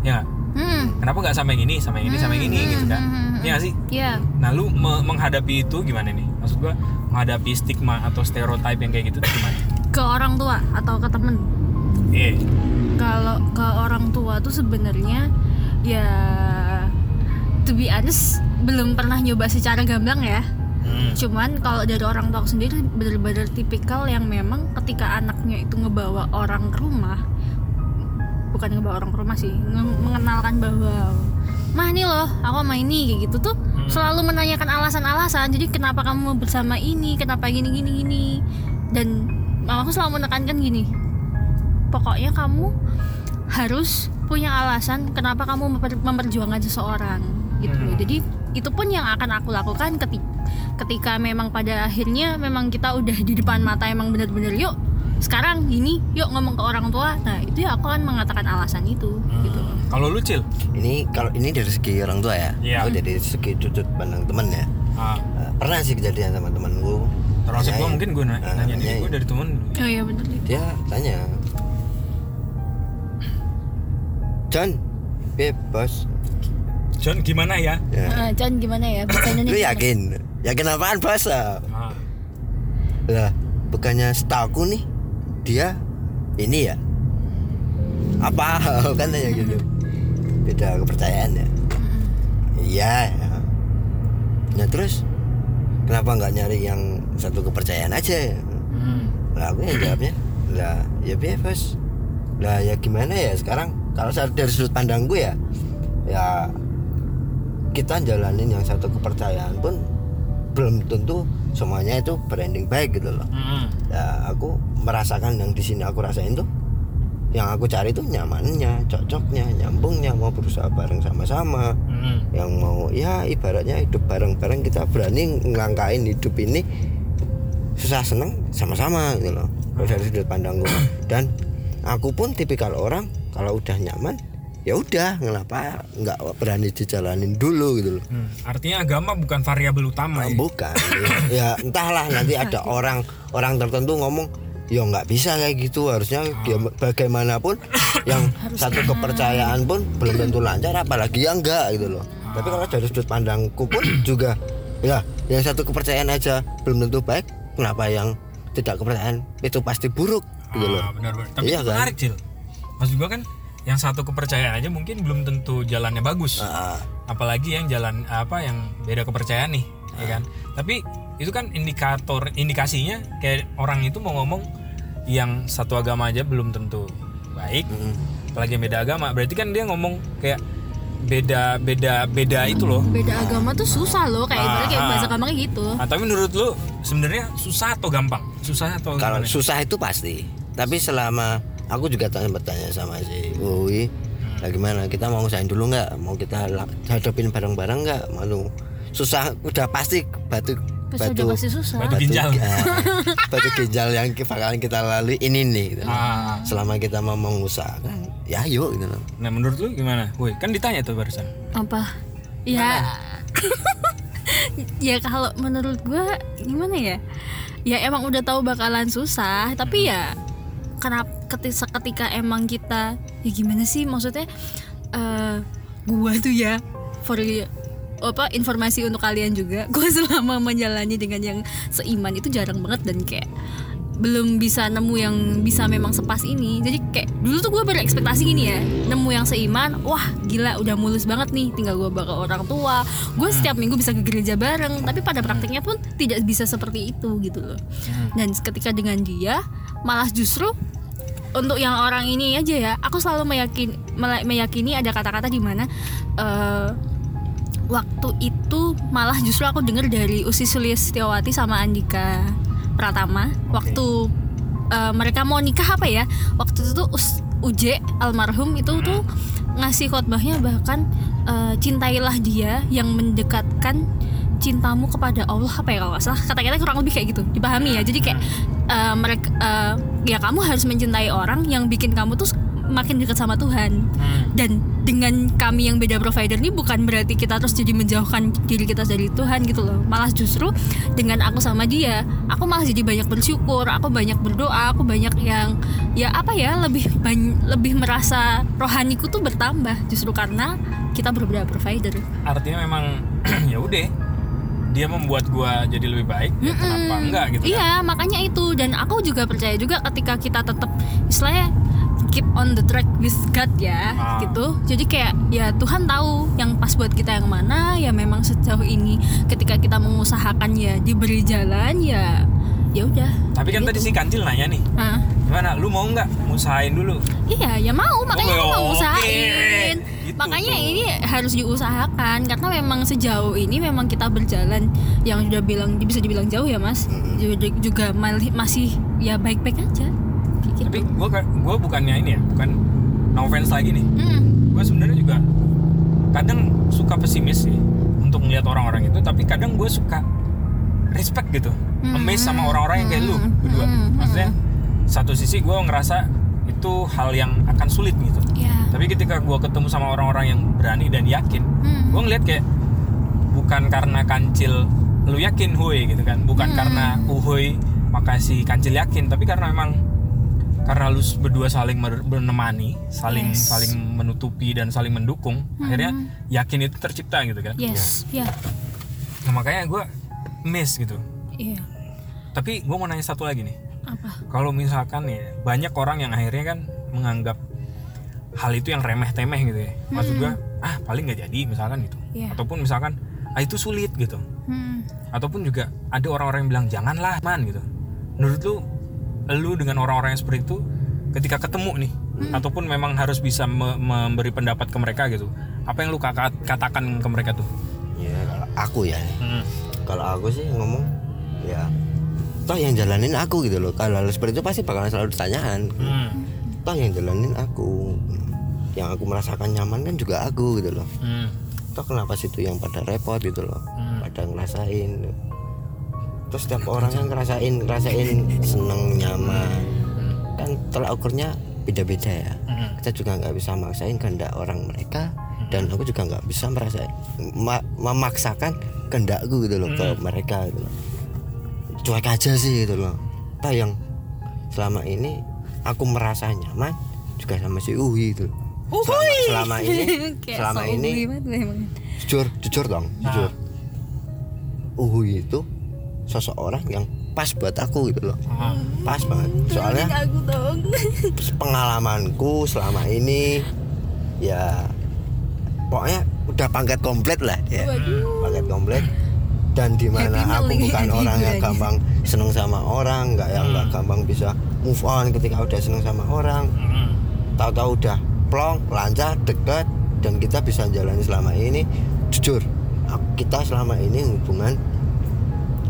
Ya hmm. kenapa nggak sama yang ini sama yang ini sama yang ini? Gitu kan. Hmm. Nggak sih? Iya. Nah lu me- menghadapi itu gimana nih? Maksud gue menghadapi stigma atau stereotype yang kayak gitu tuh gimana? Ke orang tua atau ke temen? Iya. Kalau ke orang tua tuh sebenarnya ya to be honest belum pernah nyoba secara gamblang ya. Hmm. cuman kalau dari orang tua aku sendiri bener-bener tipikal yang memang ketika anaknya itu ngebawa orang ke rumah bukan ngebawa orang ke rumah sih nge- mengenalkan bahwa mah nih loh aku sama ini kayak gitu tuh selalu menanyakan alasan-alasan. Jadi kenapa kamu bersama ini? Kenapa gini gini gini? Dan mamaku selalu menekankan gini pokoknya kamu harus punya alasan kenapa kamu memper- memperjuangkan seseorang gitu loh. Hmm. jadi itu pun yang akan aku lakukan ketika ketika memang pada akhirnya memang kita udah di depan mata emang bener-bener yuk sekarang gini yuk ngomong ke orang tua nah itu ya aku akan mengatakan alasan itu gitu Hmm. kalau lu cil Ini kalau ini dari segi orang tua ya. Iya. Aku dari segi sudut pandang temen ya. ah, Eh, pernah sih kejadian sama temanku. termasuk gue Nanyain. mungkin gue nanya, Ah, nanya diri nanyain. gue dari temen oh iya bener Dia tanya. John, bebas. John gimana ya Ya. Ah, John gimana ya bahasa Lu Indonesia yakin? Yakin apaan bos? ah, Lah, bukannya setahu nih dia ini ya? Apa kan tanya gitu. Beda kepercayaan ya. Iya. ya. Nah terus kenapa nggak nyari yang satu kepercayaan aja? hmm. Lah aku yang jawabnya, lah ya bebas. Lah ya gimana ya sekarang kalau saya dari sudut pandang gue ya, ya kita jalanin yang satu kepercayaan pun belum tentu semuanya itu branding baik gitu loh. Hmm. Ya aku merasakan yang di sini aku rasain tuh yang aku cari tuh nyamannya, cocoknya, nyambungnya, mau berusaha bareng sama-sama Hmm. yang mau ya ibaratnya hidup bareng-bareng kita berani ngelangkain hidup ini susah seneng sama-sama gitu loh kalau dari sudut pandang gue dan aku pun tipikal orang kalau udah nyaman ya udah ngapa nggak berani dijalanin dulu gitu loh. Hmm. Artinya agama bukan variabel utama ya? bukan. Ya entahlah nanti ada orang orang tertentu ngomong ya nggak bisa kayak gitu. Harusnya dia bagaimanapun yang satu kepercayaan pun belum tentu lancar apalagi yang enggak gitu loh. Tapi kalau dari sudut pandangku pun juga ya yang satu kepercayaan aja belum tentu baik kenapa yang tidak kepercayaan itu pasti buruk gitu loh Ah, benar benar. Tapi Iya itu kan? menarik, Cil. Maksud gua kan yang satu kepercayaan aja mungkin belum tentu jalannya bagus. Ah, Apalagi yang jalan apa yang beda kepercayaan nih, ya kan? Tapi itu kan indikator indikasinya kayak orang itu mau ngomong yang satu agama aja belum tentu baik. mm, Apalagi yang beda agama, berarti kan dia ngomong kayak beda beda beda itu loh. beda agama tuh susah loh kayak ibaratnya kayak Ah, bahasa ah. gampangnya gitu Nah, tapi menurut lu sebenarnya susah atau gampang? Susah atau kalau gimana? susah itu pasti tapi selama aku juga tanya bertanya sama si Uwi Hmm. lah gimana kita mau ngusahain dulu nggak mau kita hadapin bareng-bareng nggak malu susah udah pasti batu batu pasti susah Batu ginjal. ah, batu ginjal yang bakalan kita lalui ini nih gitu. Ah. selama kita mau mengusahakan ya yuk gitu loh Nah menurut lu gimana? Woi kan ditanya tuh barusan. apa ya ya kalau menurut gue gimana ya ya emang udah tahu bakalan susah tapi ya kenapa ketika, ketika emang kita ya gimana sih? Maksudnya eh gua tuh ya for apa informasi untuk kalian juga gue selama menjalani dengan yang seiman itu jarang banget dan kayak belum bisa nemu yang bisa memang sepas ini. Jadi kayak dulu tuh gue berekspektasi gini ya nemu yang seiman wah gila udah mulus banget nih tinggal gue bakal orang tua. Gue setiap minggu bisa ke gereja bareng tapi pada praktiknya pun tidak bisa seperti itu gitu loh. Dan ketika dengan dia malah justru untuk yang orang ini aja ya. Aku selalu meyakini mela- meyakini ada kata-kata di mana eh, waktu itu malah justru aku dengar dari Usi Sulistyawati sama Andika Pratama. Waktu eh, mereka mau nikah apa ya? Waktu itu tuh Us, Uje almarhum itu tuh ngasih khotbahnya bahkan eh, cintailah dia yang mendekatkan cintamu kepada Allah apa ya kalau nggak salah? Kata-kata kurang lebih kayak gitu dipahami ya. Jadi kayak eh, mereka eh, ya kamu harus mencintai orang yang bikin kamu tuh makin dekat sama Tuhan. Hmm. dan dengan kami yang beda provider ini bukan berarti kita terus jadi menjauhkan diri kita dari Tuhan gitu loh. Malah justru dengan aku sama dia aku malah jadi banyak bersyukur aku banyak berdoa aku banyak yang ya apa ya lebih lebih merasa rohaniku tuh bertambah justru karena kita berbeda provider. Artinya memang ya udah dia membuat gua jadi lebih baik. Ya kenapa enggak gitu kan? Iya, makanya itu dan aku juga percaya juga ketika kita tetap istilahnya keep on the track with God ya, Ah. gitu. Jadi kayak ya Tuhan tahu yang pas buat kita yang mana, ya memang sejauh ini ketika kita mengusahakan ya diberi jalan ya ya udah. Tapi kan Gitu. tadi si Kancil nanya nih, Hah? gimana? Lu mau nggak ngusahain dulu? Iya, ya mau, makanya aku mau usahain. Gitu makanya tuh. ini harus diusahakan karena memang sejauh ini memang kita berjalan yang sudah bilang bisa dibilang jauh ya, Mas. Juga, juga mal- masih ya baik-baik aja. Gitu. Tapi gua ka- gua bukannya ini ya, bukan no offense lagi nih. Mm, Gua sebenarnya juga kadang suka pesimis sih untuk melihat orang-orang itu, tapi kadang gue suka respect gitu, Hmm. amazed sama orang-orang yang kayak lu berdua. Hmm. Maksudnya satu sisi gue ngerasa itu hal yang akan sulit gitu. ya. Tapi ketika gue ketemu sama orang-orang yang berani dan yakin, Hmm. gue ngeliat kayak bukan karena kancil lu yakin Huy gitu kan, bukan Hmm. karena uhui makasih kancil yakin, tapi karena emang karena lu berdua saling menemani, saling Yes. saling menutupi dan saling mendukung, akhirnya yakin itu tercipta gitu kan. Yes, ya. Nah, makanya gue miss gitu. Iya. Tapi gue mau nanya satu lagi nih. Apa? Kalau misalkan ya banyak orang yang akhirnya kan menganggap hal itu yang remeh temeh gitu ya. Maksud gue ah paling nggak jadi misalkan gitu. Iya. Ataupun misalkan ah itu sulit gitu. Hmm. Ataupun juga ada orang-orang yang bilang janganlah man gitu. Menurut lu lu dengan orang-orang yang seperti itu ketika ketemu nih ataupun memang harus bisa me- memberi pendapat ke mereka gitu. Apa yang lu katakan ke mereka tuh? ya kalau aku ya Hmm. Kalau aku sih ngomong ya toh yang jalanin aku gitu loh. Kalau hal seperti itu pasti bakalan selalu ditanyakan. Hmm. toh yang jalanin aku? Yang aku merasakan nyaman kan juga aku gitu loh. Hmm. toh kenapa situ yang pada repot? gitu loh. Hmm. pada ngerasain. Terus setiap orang kan ngerasain ngerasain seneng nyaman. Kan tolak ukurnya beda-beda ya. Hmm. kita juga nggak bisa maksain kehendak orang mereka dan aku juga nggak bisa merasa ma- memaksakan kehendakku gitu loh ke mereka gitu loh. Cuek aja sih gitu loh. Toh yang selama ini aku merasa nyaman juga sama si Uhi itu selama, selama ini selama so ini jujur jujur dong jujur. Uhuy itu seseorang yang pas buat aku gitu loh. Ah. pas banget. Soalnya pengalamanku selama ini ya pokoknya udah pangkat komplit lah ya. Waduh. pangkat komplit. Dan di mana Happy aku bukan ya, orang yang gampang seneng sama orang nggak yang nggak Hmm. gampang bisa move on ketika udah seneng sama orang. Mm. tahu-tahu udah plong lancar deket dan kita bisa jalani selama ini. Jujur kita selama ini hubungan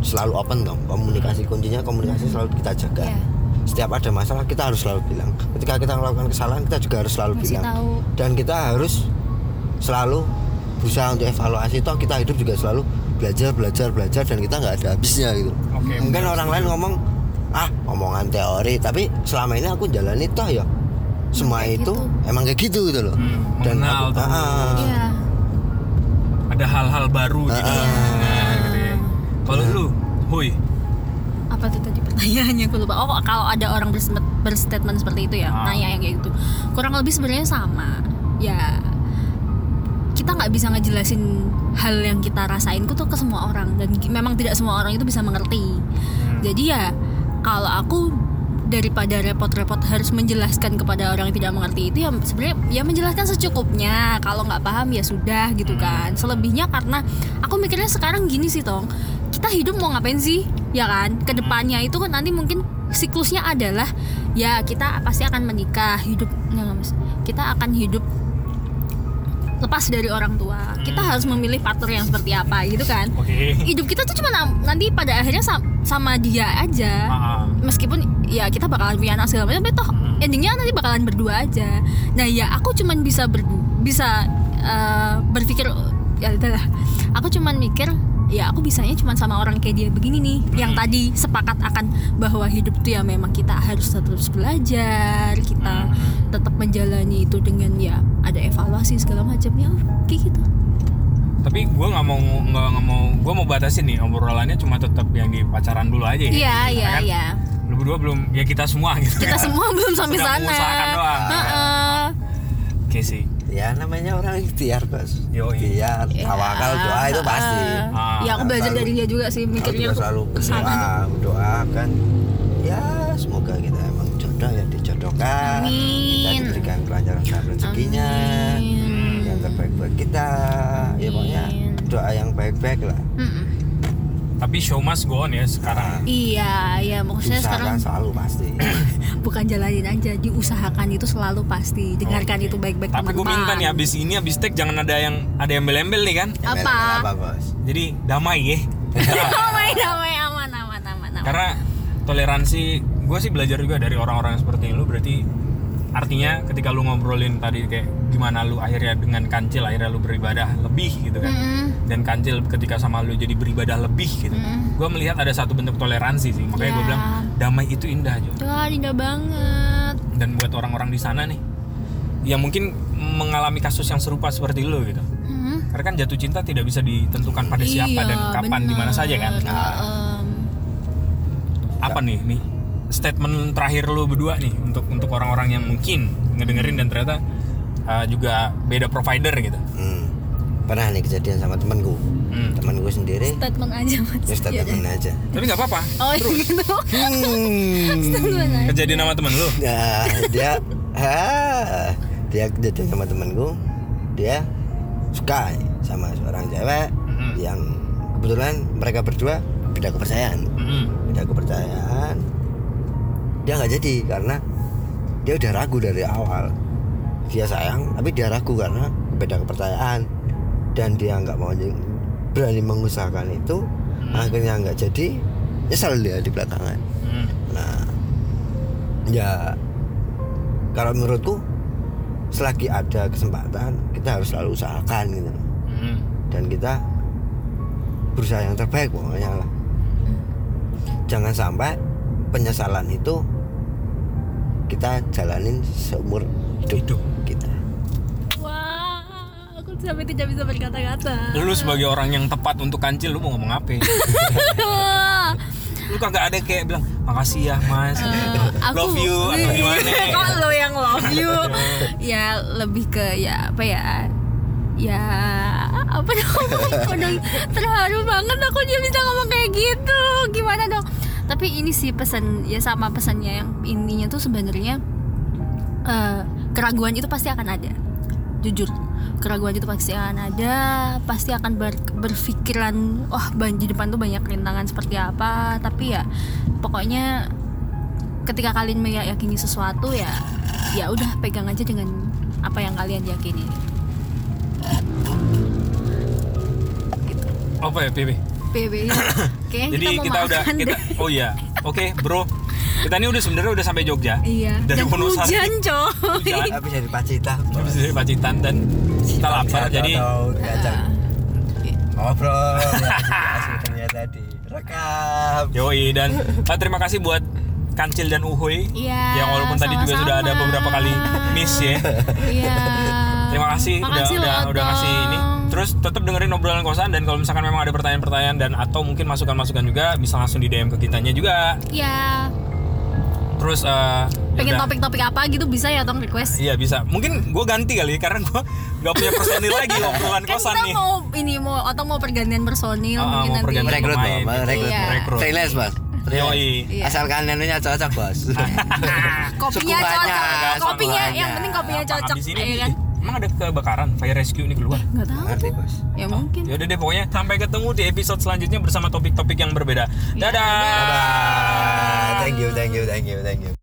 selalu open dong. Komunikasi kuncinya komunikasi selalu kita jaga. Iya. setiap ada masalah kita harus selalu bilang. Ketika kita melakukan kesalahan kita juga harus selalu Masih bilang. tahu. dan kita harus selalu berusaha untuk evaluasi toh kita hidup juga selalu belajar belajar belajar dan kita nggak ada habisnya gitu Oke, mungkin orang lain ngomong ah omongan teori tapi selama ini aku jalani toh ya semua kayak itu gitu. emang kayak gitu gitu loh Hmm, dan aku tuh. ah, ah. Iya. Ada hal-hal baru gitu. Ah. Nah, gitu ya. Kalau lu, Huy, apa tuh tadi pertanyaannya aku lupa oh kalau ada orang berstatement, berstatement seperti itu ya Ah. nanya yang kayak gitu kurang lebih sebenarnya sama ya kita nggak bisa ngejelasin hal yang kita rasain tuh ke semua orang. Dan memang tidak semua orang itu bisa mengerti. Hmm. jadi ya kalau aku daripada repot-repot harus menjelaskan kepada orang yang tidak mengerti itu ya sebenarnya ya menjelaskan secukupnya. Kalau nggak paham ya sudah gitu kan. Selebihnya karena aku mikirnya sekarang gini sih tong. Kita hidup mau ngapain sih? Ya kan? Ke depannya itu kan nanti mungkin siklusnya adalah ya kita pasti akan menikah hidup nggak, nggak, Mas. kita akan hidup lepas dari orang tua kita harus memilih partner yang seperti apa gitu kan oke. hidup kita tuh cuma nanti pada akhirnya sam- sama dia aja ah. meskipun ya kita bakalan punya anak segala macam tapi toh Hmm. endingnya nanti bakalan berdua aja nah ya aku cuman bisa berdu bisa eh, berpikir ya udahlah aku cuman mikir ya aku bisanya cuman sama orang kayak dia begini nih yang Hmm. tadi sepakat akan bahwa hidup tuh ya memang kita harus terus belajar kita Hmm. tetap menjalani itu dengan ya ada evaluasi segala macam ya kayak gitu Tapi gue nggak mau nggak nggak mau gue mau batasin nih obrolannya cuma tetap yang di pacaran dulu aja ya. iya iya kan iya Lu berdua belum ya kita semua gitu. kita semua belum sampai Sedang sana doang. Heeh. Oke sih. ya namanya orang ikhtiar bos Yoi. ikhtiar Ya, tawakal doa itu pasti. Ah, ya aku belajar selalu- dari dia juga sih aku mikirnya juga selalu ke sana berdoa doakan ya semoga kita emang jodoh ya dijodohkan kita Amin. diberikan kelancaran dalam rezekinya Amin. yang terbaik buat kita ya pokoknya Amin. doa yang baik-baik lah Mm-mm. Tapi show must go on ya sekarang. Iya, iya maksudnya sekarang usahakan selalu pasti bukan jalanin aja, diusahakan itu selalu pasti. Dengarkan Oke. itu baik-baik Tapi gue minta nih abis ini abis take jangan ada yang ada yang embel-embel nih kan. Apa? apa bos Jadi damai ya. damai damai aman aman aman aman. Karena toleransi gue sih belajar juga dari orang-orang seperti lu berarti artinya ketika lu ngobrolin tadi kayak gimana lu akhirnya dengan kancil akhirnya lu beribadah lebih gitu kan Mm-mm. dan kancil ketika sama lu jadi beribadah lebih gitu Mm. gue melihat ada satu bentuk toleransi sih makanya gue Ya. bilang damai itu indah Jo Wah, indah banget. dan buat orang-orang di sana nih yang mungkin mengalami kasus yang serupa seperti lu gitu Mm. karena kan jatuh cinta tidak bisa ditentukan pada siapa Iya, dan kapan di mana saja kan. Nah, Em, apa nih nih statement terakhir lu berdua nih untuk untuk orang-orang yang mungkin ngedengerin dan ternyata uh, juga beda provider gitu hmm. pernah nih kejadian sama temanku Hmm. temanku sendiri statement aja mas. ya statement aja tapi nggak apa-apa Oh gitu. hmm. Statement aja. kejadian sama temen lu Nah, dia ah, dia kejadian sama temanku dia suka sama seorang cewek Mhm. yang kebetulan mereka berdua beda kepercayaan Mm-mm. beda kepercayaan dia nggak jadi karena dia udah ragu dari awal dia sayang tapi dia ragu karena beda kepercayaan dan dia nggak mau berani mengusahakan itu akhirnya nggak jadi nyesel dia di belakangan Mm. Nah, ya kalau menurutku selagi ada kesempatan kita harus selalu usahakan gitu Mm. dan kita berusaha yang terbaik pokoknya lah. Jangan sampai penyesalan itu kita jalanin seumur hidup, Hidup. kita. Wah, aku sampai tidak bisa berkata-kata. lu sebagai orang yang tepat untuk kancil lu mau ngomong apa? Lu kagak ada kayak bilang makasih ya mas. Eh, aku love you atau gimana? Kok lo yang love you? Ya lebih ke ya apa ya? Ya apa Udah terharu banget aku dia bisa ngomong kayak gitu. Gimana dong tapi ini sih pesan ya sama pesannya yang intinya tuh sebenarnya eh, keraguan itu pasti akan ada. Jujur keraguan itu pasti akan ada pasti akan ber- berpikiran wah di depan tuh banyak rintangan seperti apa. Tapi ya pokoknya ketika kalian meyakini sesuatu ya ya udah pegang aja dengan apa yang kalian yakini. Apa ya PB PB kayaknya jadi kita mau kita, udah kita deh. oh iya oke bro kita ini udah sebenarnya udah sampai Jogja iya dari dan Wonosari. hujan coy Hujan. Tapi dari Pacita. habis dari Pacitan dan kita lapar jadi Atau Ah. diajak ngobrol ya, asik ternyata di rekam. Yoi dan ah, terima kasih buat Kancil dan Uhuy Iya, yang walaupun tadi juga sudah ada beberapa kali miss ya. iya Terima kasih udah Makasih udah udah ngasih Tong. ini. Terus tetap dengerin obrolan kosan dan kalau misalkan memang ada pertanyaan-pertanyaan dan atau mungkin masukan-masukan juga bisa langsung di DM ke kitanya juga. ya Terus eh, pengen topik-topik apa gitu bisa ya tong request Iya bisa. Mungkin gue ganti kali karena gue nggak punya personil lagi obrolan kan kosan kita nih. mau ini mau atau mau pergantian personil Ah, mungkin mau nanti pergantian Rekrut. Bang. Rekrut. Iya. Rekrut. Freelance, Bos. Yoi. Iya. Asalkan menunya cocok, Bos. kopinya cocok kopinya yang penting kopinya cocok ya kan emang ada kebakaran fire rescue ini keluar. nggak tahu Ngerti, Bos. ya mungkin Ya udah deh pokoknya sampai ketemu di episode selanjutnya bersama topik-topik yang berbeda. Ya, Dadah. Bye. Thank you, thank you, thank you, thank you.